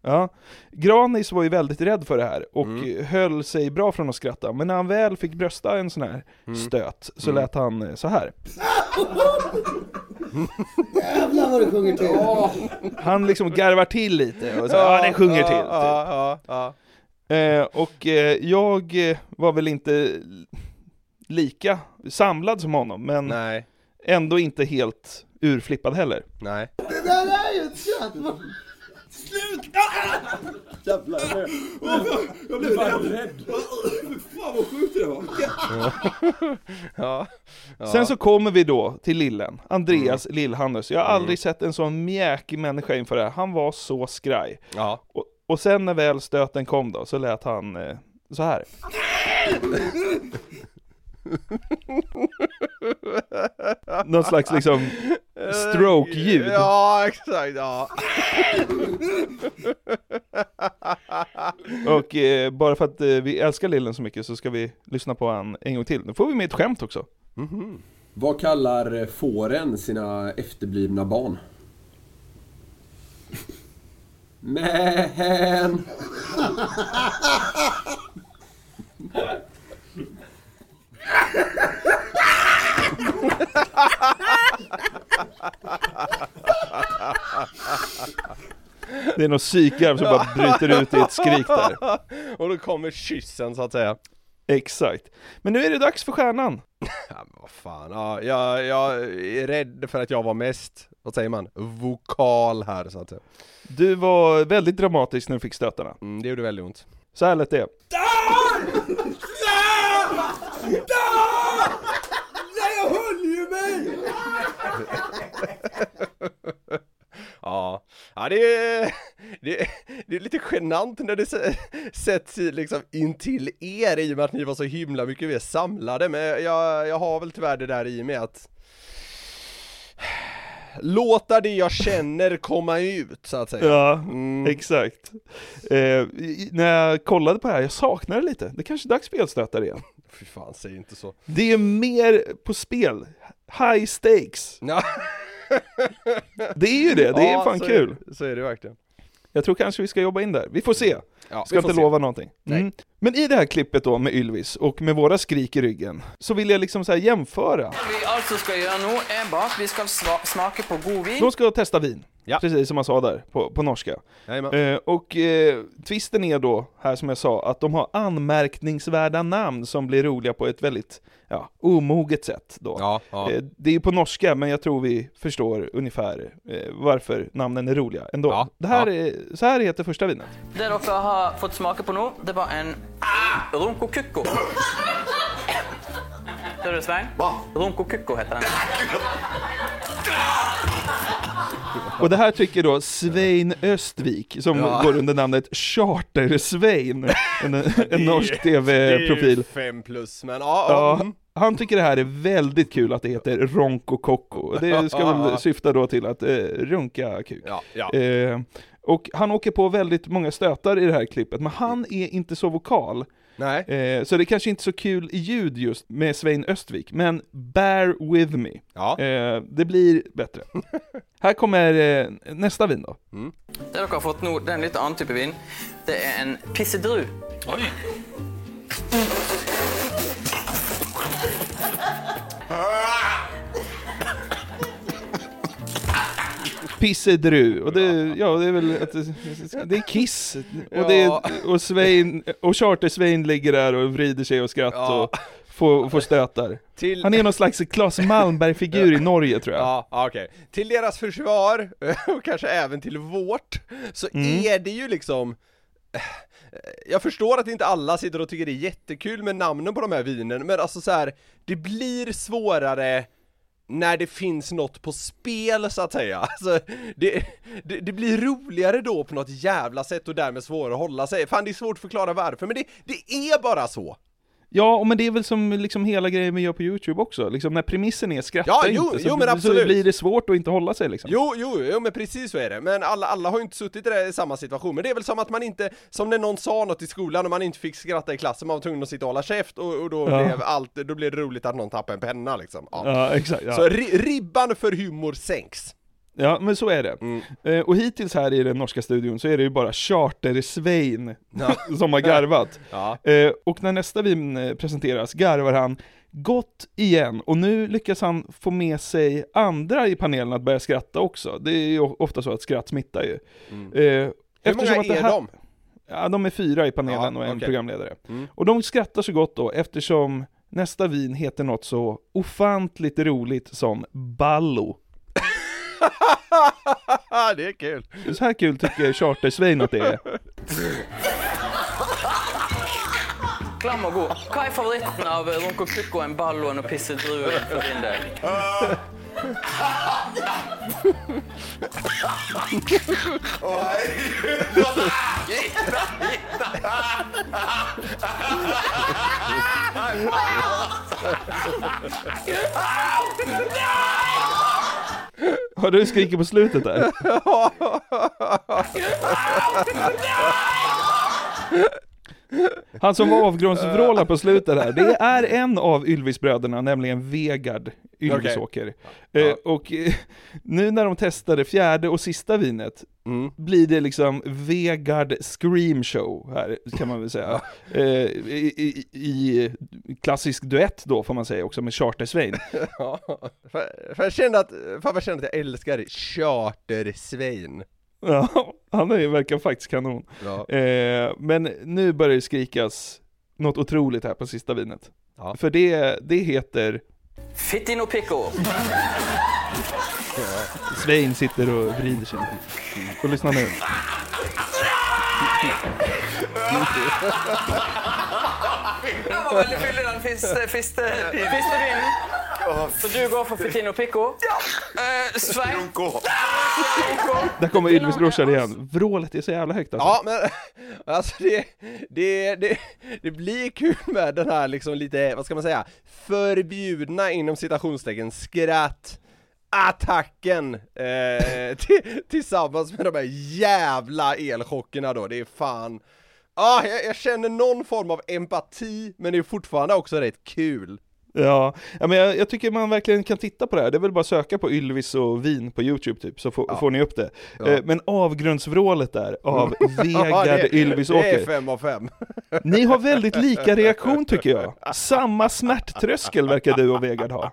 Ja. Granis var ju väldigt rädd för det här och Mm. höll sig bra från att skratta, men när han väl fick brösta en sån här Mm. stöt så Mm. lät han eh, så här. Jävlar vad du sjunger till! Han liksom garvar till lite och så, ja, den sjunger till. typ. Ja, ja, ja. Eh, och eh, jag eh, var väl inte lika samlad som honom, men Nej, ändå inte helt urflippad heller. nej. Det där är ju ett skratt! Sluta! Jävlar. Jag blev fan rädd. Fan vad sjukt det var. (laughs) Ja. ja. Sen så kommer vi då till lillen, Andreas Mm. Lill-Hannes. Jag har aldrig sett en sån mjäkig människa inför det här. Han var så skraj. Ja. Och, och sen när väl stöten kom då, så lät han eh, så här. (laughs) (laughs) Någon slags liksom stroke-ljud. Ja, exakt, ja. (laughs) Och eh, bara för att eh, vi älskar lillen så mycket så ska vi lyssna på han en gång till. Nu får vi med ett skämt också. Mhm. Vad kallar fåren sina efterblivna barn? (laughs) Men. Det är någon psykgarv som bara bryter ut i ett skrik där. Och då kommer kyssen så att säga. Exakt. Men nu är det dags för stjärnan. (laughs) Ja, men vad fan, ja, jag, jag är rädd för att jag var mest, vad säger man, vokal här så att säga. Du var väldigt dramatisk när du fick stötarna. Mm, det gjorde väldigt ont. Så här lät det. Nej, jag höll ju mig! Ja, det, är, (laughs) det, är- det är lite genant när det sä- sätts liksom intill er i och med att ni var så himla mycket mer samlade, men jag, jag har väl tyvärr det där i mig att låta det jag känner komma ut så att säga. Ja, Mm. exakt. Eh, när jag kollade på det här, jag saknar det lite. Det kanske är dags för elstötar igen. (laughs) Fy fan, säg inte så. Det är mer på spel. High stakes. Ja. Det är ju det, det är Ja, fan så kul. Är, så är det verkligen. Jag tror kanske vi ska jobba in där. Vi får se. Ja, Ska inte se. lova någonting. Mm. Men i det här klippet då med Ylvis och med våra skrik i ryggen, så vill jag liksom så här jämföra. vi gjøre nå, er bare at vi skal sva- smake på god vin. De ska testa vin. Ja. precis som man sa där på, på norska. Eh, och eh, twisten är då, här som jag sa, att de har anmärkningsvärda namn som blir roliga på ett väldigt ja, omoget sätt då. Ja, ja. Eh, det är ju på norska, men jag tror vi förstår ungefär eh, varför namnen är roliga ändå. Ja, det här ja. är, så här heter första vinet. Det dere har fått smake på nå, det var en Ronco Cucco. Hører du, Svein? Ronco Cucco heter den. Och det här tycker då Svein Östvik, som Ja. går under namnet Charter-Svein, en, en norsk Det är tv-profil. fem plus, men ja. Ja, mm. han tycker det här är väldigt kul att det heter Cocco. Och Det ska väl (laughs) syfta då till att eh, runka kuk. Ja, ja. Eh, och han åker på väldigt många stötar i det här klippet, men han är inte så vokal. Nej. Eh, så det är kanske inte så kul i ljud just med Svein Östvik, men bear with me. Ja. Eh, det blir bättre. (laughs) här kommer eh, nästa vin då. Det dere har fått nå, det er en litt annen type vin. Det er en pissedru. Oi. (laughs) Pissedru, och det, ja, det är väl att det, (laughs) det är Kiss, och, det, och, Svein, och Charter-Svein ligger där och vrider sig och skrattar Ja. och får, får stötar. Till... Han är någon slags Claes Malmberg-figur i Norge tror jag. Ja, okej. Till deras försvar, (laughs) och kanske även till vårt, så Mm. är det ju liksom eh, jag förstår att inte alla sitter och tycker det är jättekul med namnen på de här vinen, men alltså så här, det blir svårare när det finns något på spel så att säga. (laughs) Alltså, det, det, det blir roligare då på något jävla sätt och därmed svårare att hålla sig. Fan det är svårt att förklara varför, men det, det är bara så. Ja, men det är väl som liksom hela grejen vi gör på YouTube också, liksom när premissen är skratta Ja, jo, inte, så, jo, men så absolut. blir det svårt att inte hålla sig liksom. Jo, jo, jo men precis så är det. Men alla, alla har ju inte suttit i, det, i samma situation. Men det är väl som att man inte, som när någon sa något i skolan och man inte fick skratta i klassen, man var tvungen att sitta och hålla käft och, och då, Ja. blev allt, då blev det roligt att någon tappade en penna liksom. Ja. Ja, exakt. Ja. Så ri, ribban för humor sänks. Ja, men så är det. Mm. Eh, och hittills här i den norska studion så är det ju bara Charter-Svein Ja. (laughs) som har garvat. (laughs) Ja. Eh, och när nästa vin eh, presenteras garvar han gott igen, och nu lyckas han få med sig andra i panelen att börja skratta också. Det är ju ofta så att skratt smittar ju. Mm. Eh, Hur många är här- de? Ja, de är fyra i panelen Ja, och en okej. programledare. Mm. Och de skrattar så gott då eftersom nästa vin heter något så ofantligt roligt som Ballo. (laughs) det är kul. Så här kul tycker Charter-Svein att det är. Klam og god. Hva er favoritten av Ronco Cucco, en ballo en pissedrue for din del? Har du skrikit på slutet där? (laughs) (laughs) Han som var avgrundsvrålar på slutet där, det är (laughs) en av Ylvisbröderna, nämligen Vegard Ylvisåker. Eh, och eh, nu när de testade fjärde och sista vinet, Mm. blir det liksom Vegard Scream Show här, kan man väl säga. Eh, i, i, I klassisk duett då, får man säga också, med Charter-Svein. (laughs) Ja, för, för jag kände att, fan jag kände att jag älskar Charter-Svein. (laughs) Ja, han är, verkar faktiskt kanon. Ja. Eh, men nu börjar det skrikas något otroligt här på sista vinet. Ja. För det, det heter Fittino Picco. Svein sitter och vrider sig. Och lyssna nu. Den var veldig fyldig, den fiste, fiste, fiste vinen. Så du går for Fittino Picco? Ja. Eh? Ronco. Där kommer Ylvis brorsan igen. Vrålet är så jävla högt alltså. Ja men, (laughs) alltså det, det, det, det blir kul med den här liksom lite, vad ska man säga, förbjudna inom citationstecken skratt attacken eh, (laughs) till, tillsammans med de här jävla elchockerna då, det är fan Ah, jag, jag känner någon form av empati, men det är fortfarande också rätt kul. Ja, ja men jag, jag tycker man verkligen kan titta på det här. Det är väl bara att söka på Ylvis och vin på YouTube typ, så får, får ni upp det. Ja. Eh, men avgrundsvrålet där av (laughs) Ja, Vegard det- Ylvis Det är Åker. fem av fem. (laughs) Ni har väldigt lika (laughs) reaktion tycker jag. Samma smärttröskel verkar du och Vegard ha.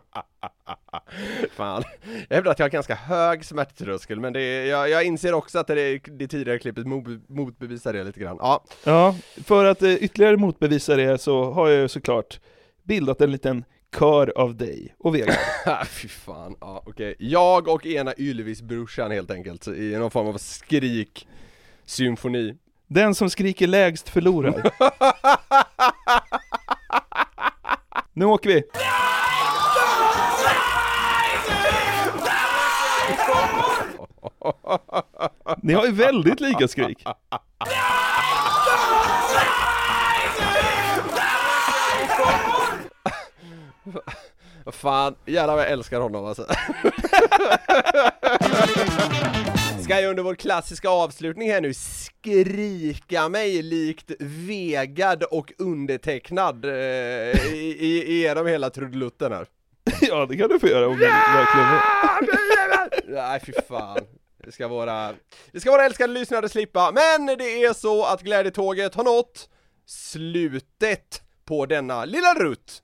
Fan, jag hävdar att jag har ganska hög smärttröskel men det är, jag, jag inser också att det, det tidigare klippet mot, motbevisar det lite grann. Ja, Ja, för att eh, ytterligare motbevisa det så har jag ju såklart bildat en liten kör av dig och Vegard. (laughs) fy fan, ja okej. Jag och ena Ylvis-brorsan helt enkelt, i någon form av skrik symfoni. Den som skriker lägst förlorar. (laughs) Nu åker vi! Ni har ju väldigt lika skrik. Fan, jävlar vad jag älskar honom alltså. (laughs) Ska jag under vår klassiska avslutning här nu skrika mig likt Vegard och undertecknad eh, i, i, genom hela trudelutten här? (laughs) Ja, det kan du få göra om du verkligen vill. Nej fy fan. Det ska vara, det ska våra älskade lyssnare slippa, men det är så att glädjetåget har nått slutet på denna lilla rutt.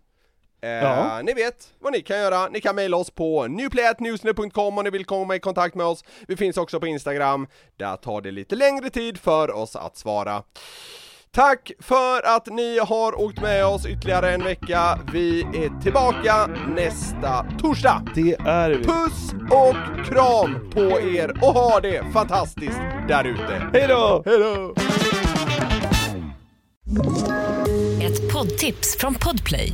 Eh, Ja. Ni vet vad ni kan göra, ni kan mejla oss på newplayatnewsnet.com om ni vill komma i kontakt med oss. Vi finns också på Instagram, där tar det lite längre tid för oss att svara. Tack för att ni har åkt med oss ytterligare en vecka. Vi är tillbaka nästa torsdag. Det är vi. Puss och kram på er och ha det fantastiskt där ute. Hej då! Hej då! Ett poddtips från Podplay.